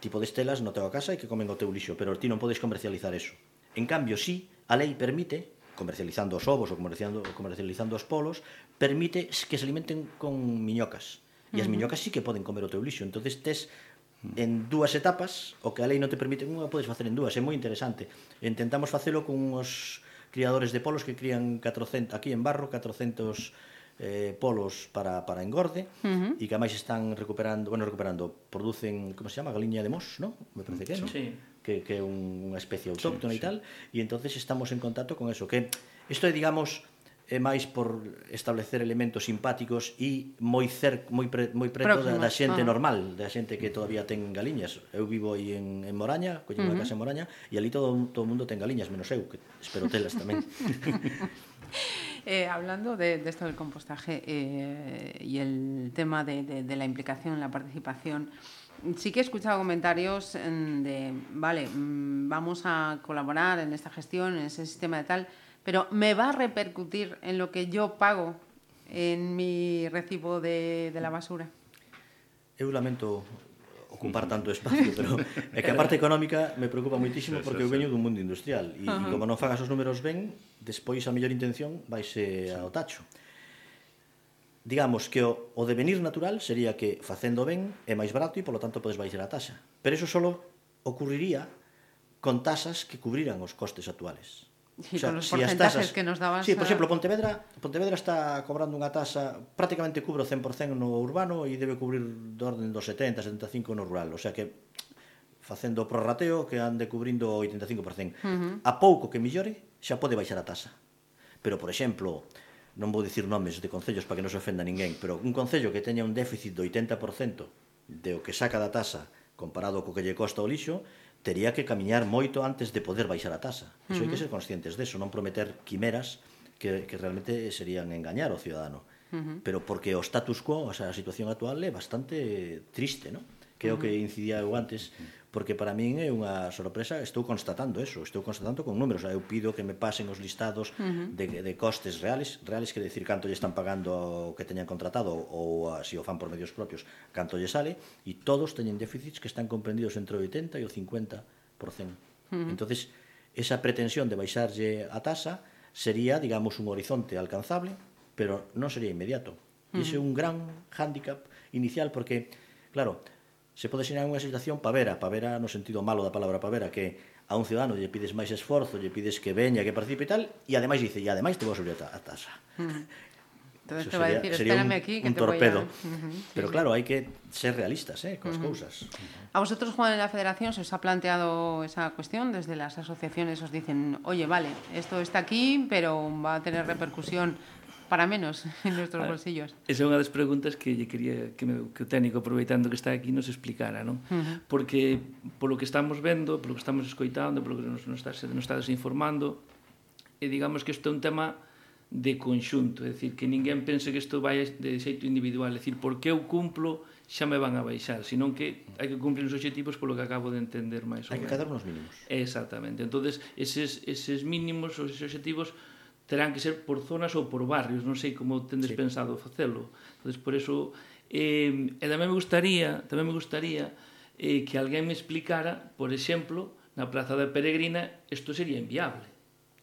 Tipo de estelas no teu casa e que comen o teu lixo, pero ti non podes comercializar eso. En cambio, si sí, a lei permite comercializando os ovos ou comercializando, comercializando os polos, permite que se alimenten con miñocas E as miñocas sí que poden comer o teu lixo. entonces tes en dúas etapas, o que a lei non te permite, unha podes facer en dúas, é moi interesante. Intentamos facelo con os criadores de polos que crían 400, aquí en Barro 400 eh, polos para, para engorde uh -huh. e que máis están recuperando, bueno, recuperando, producen, como se chama, galiña de mos, non? Me parece que é, non? Sí. Que, que é unha especie autóctona sí, e tal, sí. e entonces estamos en contacto con eso, que isto é, digamos, é máis por establecer elementos simpáticos e moi cer, moi pre, moi preto da, da xente ah. normal, da xente que todavía ten galiñas. Eu vivo aí en, en Moraña, coño uh -huh. casa en Moraña, e ali todo todo o mundo ten galiñas, menos eu, que espero telas tamén. eh, hablando de, de esto del compostaje eh, y el tema de, de, de la implicación, la participación, sí que he escuchado comentarios mm, de, vale, mm, vamos a colaborar en esta gestión, en ese sistema de tal, pero me va a repercutir en lo que yo pago en mi recibo de, de la basura. Eu lamento ocupar tanto espacio, pero é que a parte económica me preocupa moitísimo porque eu veño dun mundo industrial e, e como non fagas os números ben, despois a mellor intención vaise ao tacho. Digamos que o, o devenir natural sería que facendo ben é máis barato e polo tanto podes baixar a taxa. Pero eso solo ocurriría con tasas que cubriran os costes actuales. Sí, o sea, con os si porcentaxes tasas, que nos daban... Sí, por exemplo, Pontevedra, Pontevedra está cobrando unha tasa, prácticamente cubre o 100% no urbano e debe cubrir do orden dos 70, 75 no rural. O sea que facendo o prorrateo que ande cubrindo o 85%. Uh -huh. A pouco que millore, xa pode baixar a tasa. Pero, por exemplo, non vou dicir nomes de concellos para que non se ofenda ninguén, pero un concello que teña un déficit do 80% de o que saca da tasa comparado co que lle costa o lixo, tería que camiñar moito antes de poder baixar a tasa. Iso uh -huh. hai que ser conscientes deso, non prometer quimeras que, que realmente serían engañar ao ciudadano. Uh -huh. Pero porque o status quo, o sea, a situación actual é bastante triste, non? que é o que incidía eu antes, porque para min é unha sorpresa, estou constatando eso, estou constatando con números, eu pido que me pasen os listados uh -huh. de, de costes reales, reales que decir canto lle están pagando o que teñan contratado ou se si o fan por medios propios, canto lle sale, e todos teñen déficits que están comprendidos entre o 80 e o 50%. Uh -huh. Entonces, esa pretensión de baixarlle a tasa sería, digamos, un horizonte alcanzable, pero non sería inmediato. E ese é un gran hándicap inicial porque, claro, se pode xerar unha situación pavera, pavera no sentido malo da palabra pavera, que a un ciudadano lle pides máis esforzo, lle pides que veña, que participe e tal, e ademais dice, e ademais te vou subir a tasa. Entonces Eso te va sería, a decir, espérame un, aquí que un te torpedo. Voy a... Uh -huh, sí, Pero sí. claro, hai que ser realistas eh, con as uh -huh. cousas. A vosotros, Juan, en la Federación, se os ha planteado esa cuestión, desde las asociaciones os dicen, oye, vale, esto está aquí, pero va a tener repercusión para menos en nuestros ah, bolsillos. Esa é unha das preguntas que lle quería que, me, que o técnico aproveitando que está aquí nos explicara, non? Uh -huh. Porque polo que estamos vendo, polo que estamos escoitando, polo que nos, nos, estás, nos estás informando, e digamos que isto é un tema de conxunto, é dicir, que ninguén pense que isto vai de xeito individual, é dicir, porque eu cumplo xa me van a baixar, senón que hai que cumplir os obxectivos polo que acabo de entender máis ou menos. Hai que cadar unos mínimos. Exactamente. Entonces, eses, eses mínimos, os obxectivos, terán que ser por zonas ou por barrios, non sei como tendes sí. pensado facelo. Entonces, por eso eh, e tamén me gustaría, tamén me gustaría eh, que alguén me explicara, por exemplo, na Praza da Peregrina, isto sería inviable.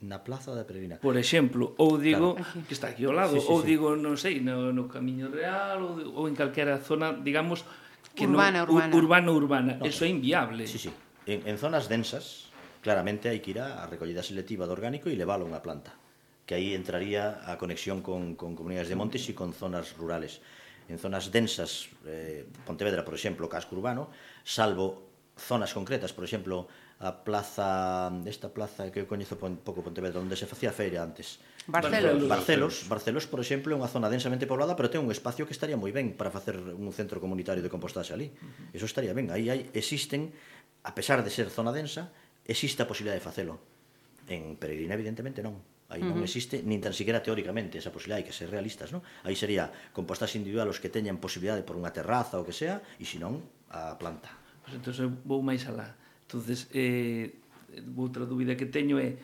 Na Plaza da Peregrina. Por exemplo, ou digo, claro. que está aquí ao lado, sí, sí, ou sí. digo, non sei, no, no Camiño Real, ou, ou en calquera zona, digamos, que urbana, no, urbana. urbana, urbana. No, Eso é inviable. Sí, sí. En, en zonas densas, claramente hai que ir a recollida selectiva do orgánico e leválo a unha planta que aí entraría a conexión con, con comunidades de montes e con zonas rurales. En zonas densas, eh, Pontevedra, por exemplo, casco urbano, salvo zonas concretas, por exemplo, a plaza, esta plaza que eu coñezo pouco Pontevedra, onde se facía feira antes. Barcelos. Barcelos, Barcelos, por exemplo, é unha zona densamente poblada, pero ten un espacio que estaría moi ben para facer un centro comunitario de compostaxe ali. Uh -huh. Eso estaría ben. Aí hai, existen, a pesar de ser zona densa, existe a posibilidad de facelo. En Peregrina, evidentemente, non. Aí non existe, nin tan siquiera teóricamente, esa posibilidad, hai que ser realistas, non? Aí sería compostas individual os que teñan posibilidade por unha terraza ou que sea, e senón a planta. Pois entón eu vou máis alá. Entonces, eh, outra dúbida que teño é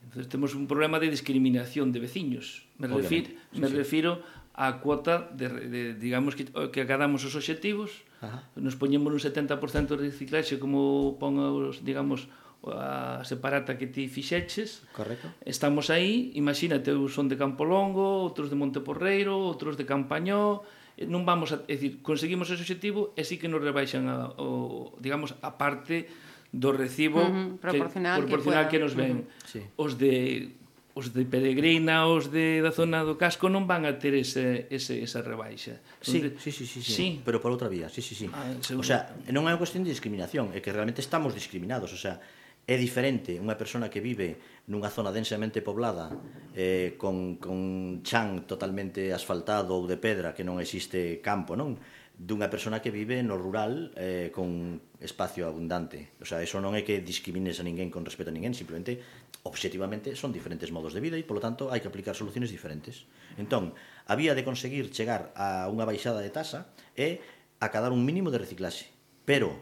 entonces, temos un problema de discriminación de veciños. Me, refir, sí, me sí. refiro a cuota de, de digamos que, que acadamos os obxectivos, Ajá. nos poñemos un 70% de reciclaxe como pon os, digamos, a separata que ti fixeches. Correcto. Estamos aí, imagínate, eu son de Campolongo, outros de Monteporreiro, outros de Campañó, non vamos a, é dicir, conseguimos ese obxectivo e sí que nos rebaixan a, o, digamos, a parte do recibo uh -huh, proporcional, que, proporcional que, que nos ven. Uh -huh. sí. Os de os de Peregrina, os de da zona do casco non van a ter ese, ese, esa rebaixa. Sí, Entonces, sí, sí, sí, sí, sí, pero por outra vía, sí, sí, sí. Ah, seguro. o sea, non é unha cuestión de discriminación, é que realmente estamos discriminados, o sea, É diferente unha persona que vive nunha zona densamente poblada eh, con, con chan totalmente asfaltado ou de pedra que non existe campo, non? Dunha persona que vive no rural eh, con espacio abundante. O sea, eso non é que discrimines a ninguén con respecto a ninguén, simplemente, objetivamente, son diferentes modos de vida e, polo tanto, hai que aplicar soluciones diferentes. Entón, había de conseguir chegar a unha baixada de tasa e acadar un mínimo de reciclaxe. Pero,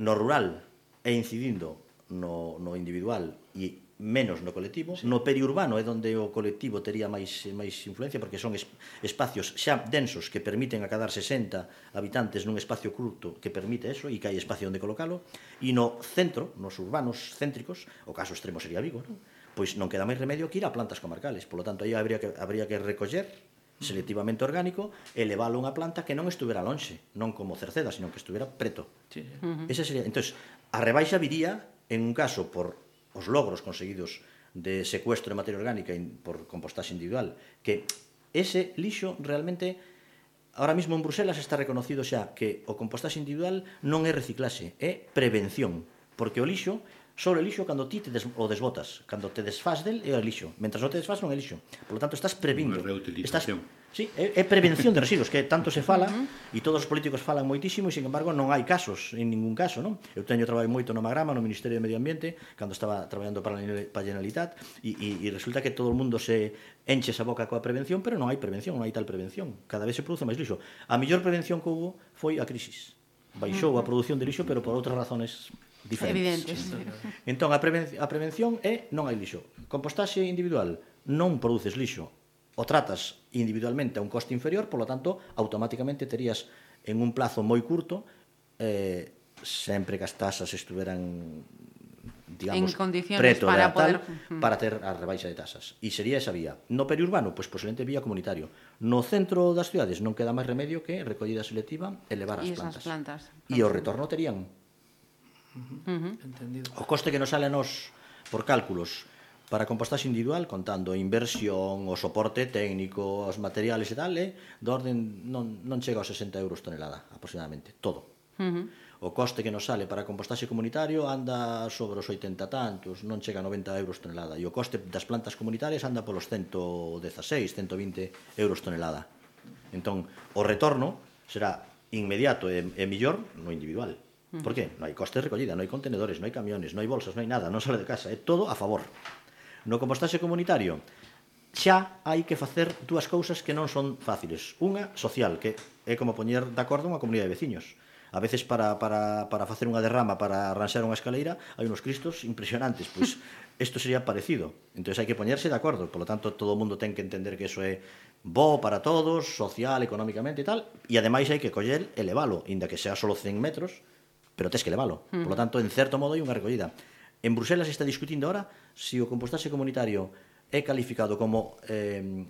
no rural, e incidindo no, no individual e menos no colectivo. Sí. No periurbano é onde o colectivo tería máis máis influencia porque son espacios xa densos que permiten acadar 60 habitantes nun espacio curto que permite eso e que hai espacio onde colocalo. E no centro, nos urbanos céntricos, o caso extremo sería Vigo, non? pois non queda máis remedio que ir a plantas comarcales. Polo tanto, aí habría que, habría que recoller selectivamente orgánico e leválo a unha planta que non estuvera lonxe, non como cerceda, sino que estuvera preto. Sí. Uh -huh. Ese sería, entonces, a rebaixa viría en un caso por os logros conseguidos de secuestro de materia orgánica por compostaxe individual, que ese lixo realmente ahora mismo en Bruselas está reconocido xa que o compostaxe individual non é reciclase, é prevención, porque o lixo sobre o lixo cando ti te des, o desbotas, cando te desfás del é o lixo, mentras non te desfás non é lixo. Por lo tanto estás previndo. Estás Sí, é, é prevención de residuos, que tanto se fala uh -huh. e todos os políticos falan moitísimo e, sin embargo, non hai casos, en ningún caso, non? Eu teño traballo moito no Magrama, no Ministerio de Medio Ambiente, cando estaba traballando para a Generalitat, e, e, e resulta que todo o mundo se enche esa boca coa prevención, pero non hai prevención, non hai tal prevención. Cada vez se produce máis lixo. A mellor prevención que houve foi a crisis. Baixou a produción de lixo, pero por outras razones diferentes. Evidentes. Entón, a, preven a prevención é non hai lixo. Compostaxe individual, non produces lixo, o tratas individualmente a un coste inferior, polo tanto, automáticamente terías en un plazo moi curto eh, sempre que as tasas estuveran digamos, en condiciones preto para poder tal, para ter a rebaixa de tasas. E sería esa vía. No periurbano, pois pues, posiblemente vía comunitario. No centro das cidades non queda máis remedio que recollida selectiva e levar as e plantas. plantas. E o retorno terían. Uh -huh. Entendido. O coste que nos sale a nos por cálculos para compostaxe individual contando a inversión, o soporte técnico, os materiales e tal, é do orden non, non chega aos 60 euros tonelada aproximadamente, todo. Uh -huh. O coste que nos sale para compostaxe comunitario anda sobre os 80 tantos, non chega a 90 euros tonelada. E o coste das plantas comunitarias anda polos 116, 120 euros tonelada. Entón, o retorno será inmediato e, e millor no individual. Por que? Non hai coste de recollida, non hai contenedores, non hai camiones, non hai bolsas, non hai nada, non sale de casa, é todo a favor. No compostaxe comunitario xa hai que facer dúas cousas que non son fáciles. Unha, social, que é como poñer de acordo unha comunidade de veciños. A veces para, para, para facer unha derrama, para arranxar unha escaleira, hai unos cristos impresionantes. Pois isto sería parecido. Entón hai que poñerse de acordo. Por lo tanto, todo o mundo ten que entender que eso é bo para todos, social, económicamente e tal. E ademais hai que coller e levalo, inda que sea solo 100 metros, pero tes que levalo. Mm. Por lo tanto, en certo modo hai unha recollida. En Bruselas está discutindo ahora se si o compostaxe comunitario é calificado como eh,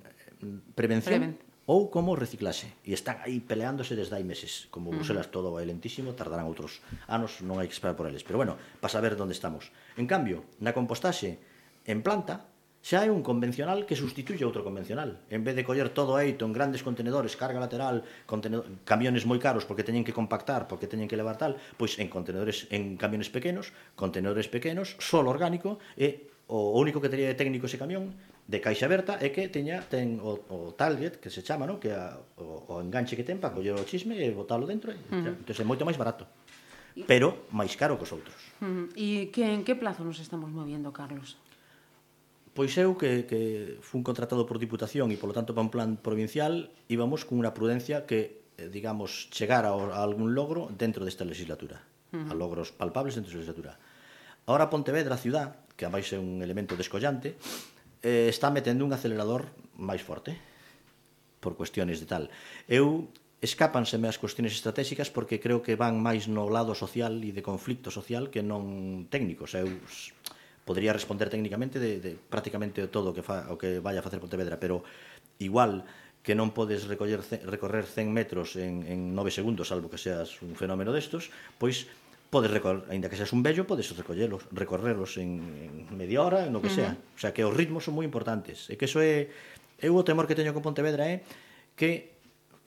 prevención Preven ou como reciclaxe. E están aí peleándose desde hai meses. Como Bruselas todo vai lentísimo, tardarán outros anos, non hai que esperar por eles. Pero bueno, para saber onde estamos. En cambio, na compostaxe en planta, xa hai un convencional que sustituye outro convencional. En vez de coller todo eito en grandes contenedores, carga lateral, contenedor, camiones moi caros porque teñen que compactar, porque teñen que levar tal, pois en contenedores en camiones pequenos, contenedores pequenos, solo orgánico e o único que tería de técnico ese camión de caixa aberta é que teña ten o, o target que se chama, no? que a, o, o enganche que ten para coller o chisme e botalo dentro, e, -huh. entón é moito máis barato pero máis caro que os outros. Uh -huh. E que en que plazo nos estamos moviendo, Carlos? Pois eu que, que fun contratado por Diputación e polo tanto para un plan provincial íbamos con unha prudencia que eh, digamos chegar a, a algún logro dentro desta legislatura, uh -huh. a logros palpables dentro desta legislatura. Ahora Pontevedra, a ciudad, que máis é un elemento descollante, eh, está metendo un acelerador máis forte por cuestiones de tal. Eu escápanseme as cuestiones estratégicas porque creo que van máis no lado social e de conflicto social que non técnicos. Eu podría responder técnicamente de, de prácticamente todo o que, fa, o que vaya a facer Pontevedra, pero igual que non podes recoller, recorrer 100 metros en, en 9 segundos, salvo que seas un fenómeno destos, pois podes recorrer, ainda que seas un bello, podes recollelos, recorreros en, en media hora, en o que uh -huh. sea. O sea, que os ritmos son moi importantes. E que eso é... Eu o temor que teño con Pontevedra é que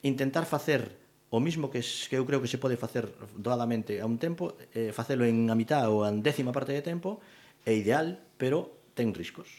intentar facer o mismo que, que eu creo que se pode facer doadamente a un tempo, eh, facelo en a mitad ou en décima parte de tempo, é ideal, pero ten riscos,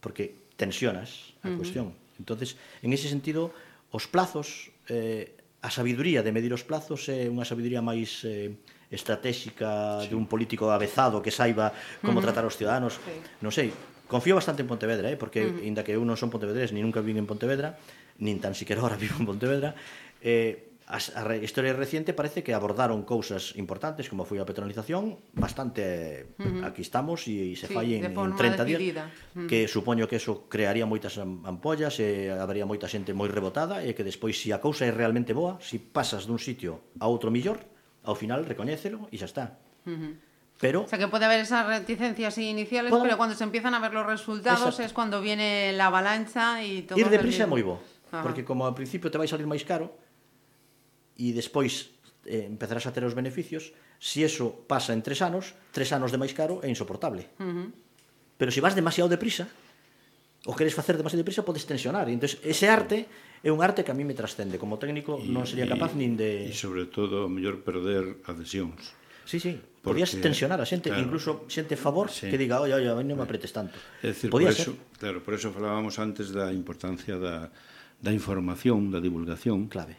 porque tensionas a uh -huh. cuestión. Entonces, en ese sentido, os plazos, eh, a sabiduría de medir os plazos é unha sabiduría máis eh, estratégica sí. de un político avezado que saiba como uh -huh. tratar os ciudadanos. Sí. Non sei, confío bastante en Pontevedra, eh, porque uh -huh. inda que eu non son pontevedrés, ni nunca vivo en Pontevedra, nin tan siquiera ahora vivo en Pontevedra, eh, a, a historia reciente parece que abordaron cousas importantes como foi a petrolización bastante uh -huh. aquí estamos e se sí, fai en, en 30 días uh -huh. que supoño que eso crearía moitas ampollas e habería moita xente moi rebotada e que despois se si a cousa é realmente boa se si pasas dun sitio a outro millor ao final recoñécelo e xa está uh -huh. Pero, o sea que puede haber esas reticencias iniciales, puede... pero cuando se empiezan a ver los resultados Exacto. es cuando viene la avalancha y todo. Ir deprisa é moi bo, porque como ao principio te vai salir máis caro, e despois eh, empezarás a ter os beneficios, se eso pasa en tres anos, tres anos de máis caro é insoportable. Uh -huh. Pero se vas demasiado deprisa, o queres facer demasiado deprisa, podes tensionar. Entón, ese arte é un arte que a mí me trascende. Como técnico y, non sería capaz nin de... E sobre todo, o mellor perder adhesións. Sí, sí. Porque, Podías tensionar a xente, claro, incluso xente favor sí. que diga, "Oye, oye, non me apretes tanto." É decir, Podía por ser. eso, claro, por eso falábamos antes da importancia da da información, da divulgación. Clave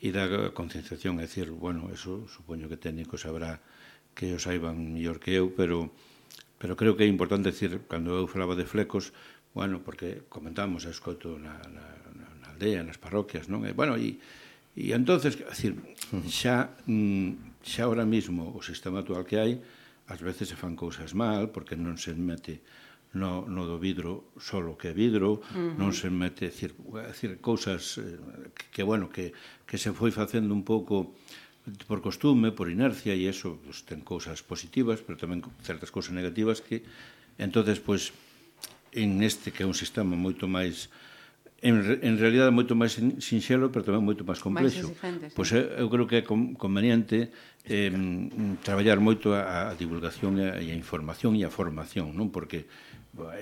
e da concienciación, é dicir, bueno, eso supoño que técnico sabrá que o saiban mellor que eu, pero pero creo que é importante decir, cando eu falaba de flecos, bueno, porque comentamos, a escoto na, na, na aldea, nas parroquias, non? E, bueno, e, e entonces, decir, xa, mm, xa ahora mismo o sistema actual que hai, ás veces se fan cousas mal, porque non se mete no, no do vidro solo que é vidro, uh -huh. non se mete decir, decir cousas que, que bueno, que, que se foi facendo un pouco por costume, por inercia e eso pues, ten cousas positivas, pero tamén certas cousas negativas que entonces pois pues, en este que é un sistema moito máis en, en realidad moito máis sinxelo, pero tamén moito máis complexo. Máis pois eu, eu creo que é conveniente eh, traballar moito a, a divulgación e a, a información e a formación, non? Porque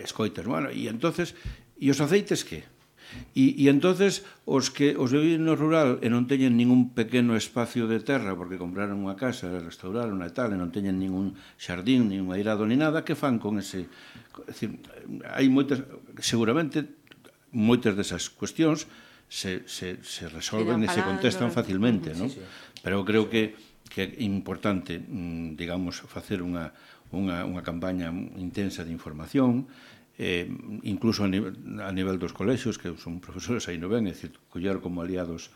escoitas, bueno, e entonces e os aceites que? E, e entonces os que os viven no rural e non teñen ningún pequeno espacio de terra porque compraron unha casa, restauraron e tal, e non teñen ningún xardín, ningún airado ni nada, que fan con ese... Decir, hai moitas, seguramente moitas desas cuestións se, se, se resolven e se contestan facilmente, non? Sí, sí. Pero creo que que é importante, mm, digamos, facer unha unha, unha campaña intensa de información, eh, incluso a nivel, a nivel dos colexios, que son profesores aí no ben, é dicir, coller como aliados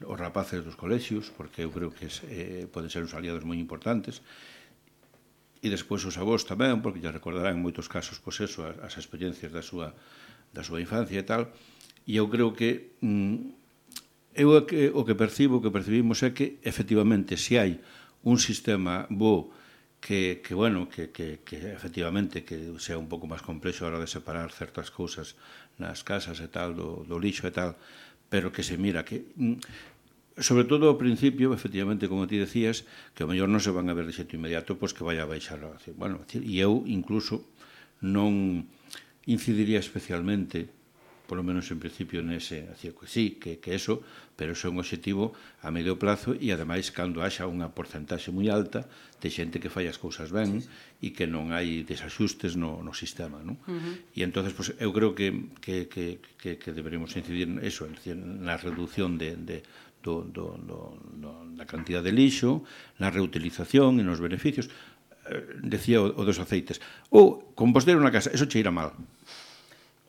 os rapaces dos colexios, porque eu creo que eh, poden ser uns aliados moi importantes, e despois os avós tamén, porque ya recordarán en moitos casos pois eso, as, as experiencias da súa, da súa infancia e tal, e eu creo que mm, eu o que, o que percibo, o que percibimos é que efectivamente se hai un sistema bo que, que bueno, que, que, que efectivamente que sea un pouco máis complexo a hora de separar certas cousas nas casas e tal, do, do lixo e tal, pero que se mira que mm, sobre todo ao principio, efectivamente, como ti decías, que o mellor non se van a ver de xeito inmediato, pois que vai a baixar. Bueno, e eu incluso non incidiría especialmente polo menos en principio nese, eh, así que sí, que, que eso, pero eso é un objetivo a medio plazo e ademais cando haxa unha porcentaxe moi alta de xente que fai as cousas ben sí, sí. e que non hai desaxustes no, no sistema, non? Uh -huh. E entonces pues, eu creo que, que, que, que, que deberemos incidir en eso, en, na reducción de, de do, do, do, do, da cantidad de lixo, na reutilización e nos beneficios, eh, decía o, o dos aceites. Ou, oh, composteiro na casa, eso cheira mal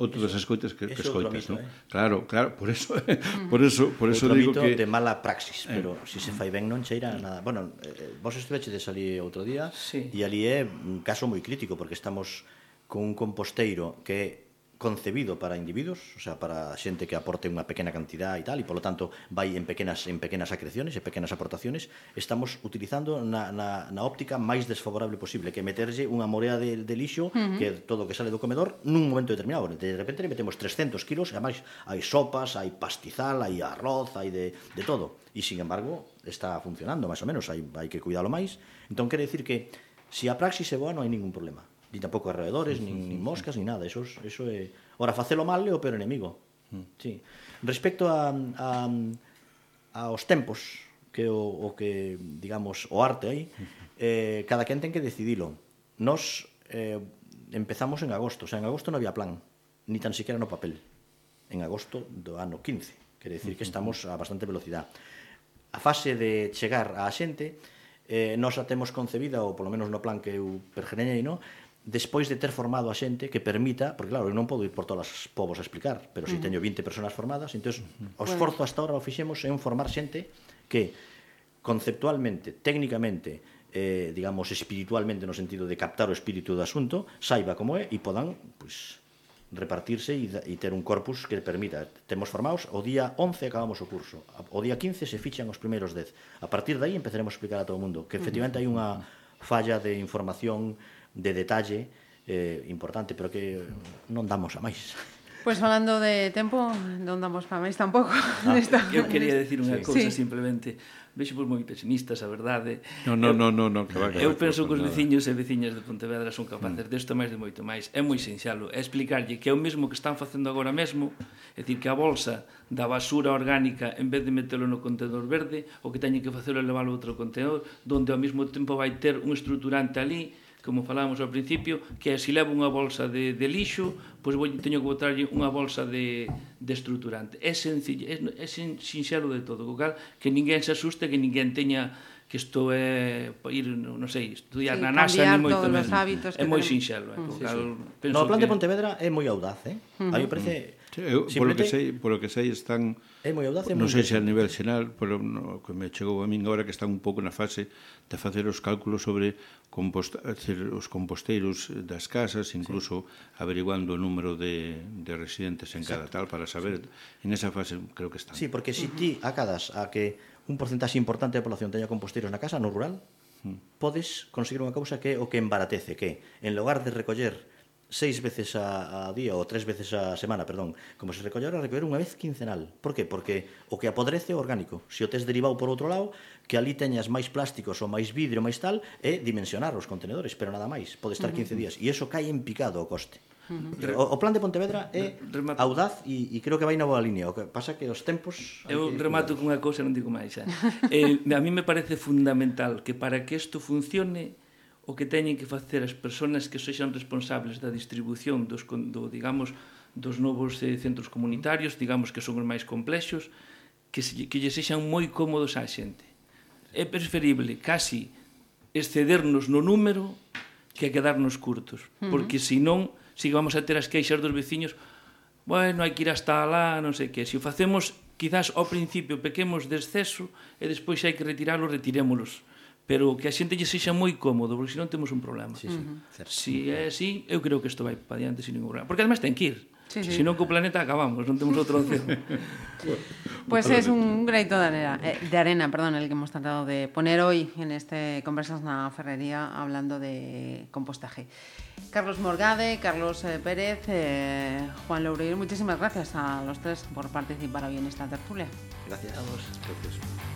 outro das escoitas que, que escoitas, non? Eh? Claro, claro, por eso por eso por eso outro digo que de mala praxis, eh. pero eh. se si se fai ben non cheira nada. Bueno, eh, vos estivechedes ali outro día sí. e ali é un caso moi crítico porque estamos con un composteiro que concebido para individuos, o sea, para xente que aporte unha pequena cantidad e tal, e polo tanto vai en pequenas en pequenas acreciones e pequenas aportaciones, estamos utilizando na, na, na óptica máis desfavorable posible, que meterlle unha morea de, de lixo, uh -huh. que todo o que sale do comedor, nun momento determinado. De repente metemos 300 kilos, e ademais hai sopas, hai pastizal, hai arroz, hai de, de todo. E, sin embargo, está funcionando, máis ou menos, hai, hai que cuidalo máis. Entón, quere decir que, se si a praxis é boa, non hai ningún problema ni tampouco arredores, nin, nin moscas, ni nada. Eso, eso é... Ora, facelo mal é o peor enemigo. Mm. Sí. Respecto a, a, aos tempos, que o, o que, digamos, o arte aí, eh, cada quen ten que decidilo. Nos eh, empezamos en agosto, o sea, en agosto non había plan, ni tan siquiera no papel. En agosto do ano 15, quere decir que estamos a bastante velocidade. A fase de chegar á xente, eh, nos a temos concebida, ou polo menos no plan que eu pergeneñei, no, despois de ter formado a xente que permita, porque claro, eu non podo ir por todas as povos a explicar, pero se si teño 20 personas formadas, entón o esforzo hasta ahora o fixemos en formar xente que conceptualmente, técnicamente, eh, digamos, espiritualmente no sentido de captar o espírito do asunto, saiba como é e podan, pois, pues, repartirse e, e ter un corpus que permita. Temos formados, o día 11 acabamos o curso, o día 15 se fichan os primeiros 10. A partir de aí empezaremos a explicar a todo o mundo que efectivamente hai unha falla de información de detalle eh, importante, pero que non damos a máis. Pois pues falando de tempo, non damos para máis tampouco. Ah, nesta... Eu quería decir unha sí. cousa sí. simplemente. Vexo por moi pesimistas, a verdade. No, no, non, no, no, no, que va, que Eu penso que os veciños e veciñas de Pontevedra son capaces mm. desto máis de moito máis. É moi sinxalo. É explicarlle que é o mesmo que están facendo agora mesmo, é dicir, que a bolsa da basura orgánica, en vez de metelo no contenedor verde, o que teñen que facelo é leválo a outro contenedor, donde ao mesmo tempo vai ter un estruturante ali, como falábamos ao principio, que se levo unha bolsa de, de lixo, pois vou, teño que botarlle unha bolsa de, de estruturante. É sencillo, é, é sinxelo de todo, co cal que ninguén se asuste, que ninguén teña que isto é ir, non sei, estudiar sí, na NASA ni moito menos. É moi sinxelo, eh, mm. sí, sí. No plan de Pontevedra é moi audaz, eh? Uh -huh. A mí parece Sí, eu, polo que sei, polo que sei están É moi audaz. non sei se a nivel xeral, pero no, que me chegou a min agora que están un pouco na fase de facer os cálculos sobre compost, decir, os composteiros das casas, incluso sí. averiguando o número de, de residentes en Exacto. cada tal para saber sí. en esa fase creo que están. Sí, porque se si ti acadas a que un porcentaxe importante da población teña composteiros na casa, no rural, hmm. podes conseguir unha cousa que é o que embaratece, que en lugar de recoller seis veces a, a día ou tres veces a semana, perdón, como se recollera recoller unha vez quincenal. Por que? Porque o que apodrece é orgánico. Se o tes derivado por outro lado, que ali teñas máis plásticos ou máis vidro, máis tal, é dimensionar os contenedores, pero nada máis. Pode estar 15 días. E iso cae en picado o coste. O, o plan de Pontevedra é audaz e, e creo que vai na boa línea. O que pasa que os tempos... Eu remato cunha cousa, non digo máis. Eh, a mí me parece fundamental que para que isto funcione o que teñen que facer as persoas que sexan responsables da distribución dos, do, digamos, dos novos eh, centros comunitarios, digamos que son os máis complexos, que, se, que lle sexan moi cómodos á xente. É preferible casi excedernos no número que quedarnos curtos, uh -huh. porque senón, se si vamos a ter as queixas dos veciños, bueno, hai que ir hasta lá, non sei que. Se o facemos, quizás ao principio pequemos de exceso e despois se hai que retirálo, retirémolos pero que a xente lle sexa moi cómodo, porque senón temos un problema. Sí, sí. Si é así, eu creo que isto vai para diante sin ningún problema, porque además ten que ir. Sí, sí. Senón co planeta acabamos, non temos outro opción. Pues es un greito de arena, eh, de arena, perdón, el que hemos tratado de poner hoy en este Conversas na Ferrería hablando de compostaje. Carlos Morgade, Carlos eh, Pérez, eh, Juan Loureiro, muchísimas gracias a los tres por participar hoy en esta tertulia. Gracias. A vos. Gracias.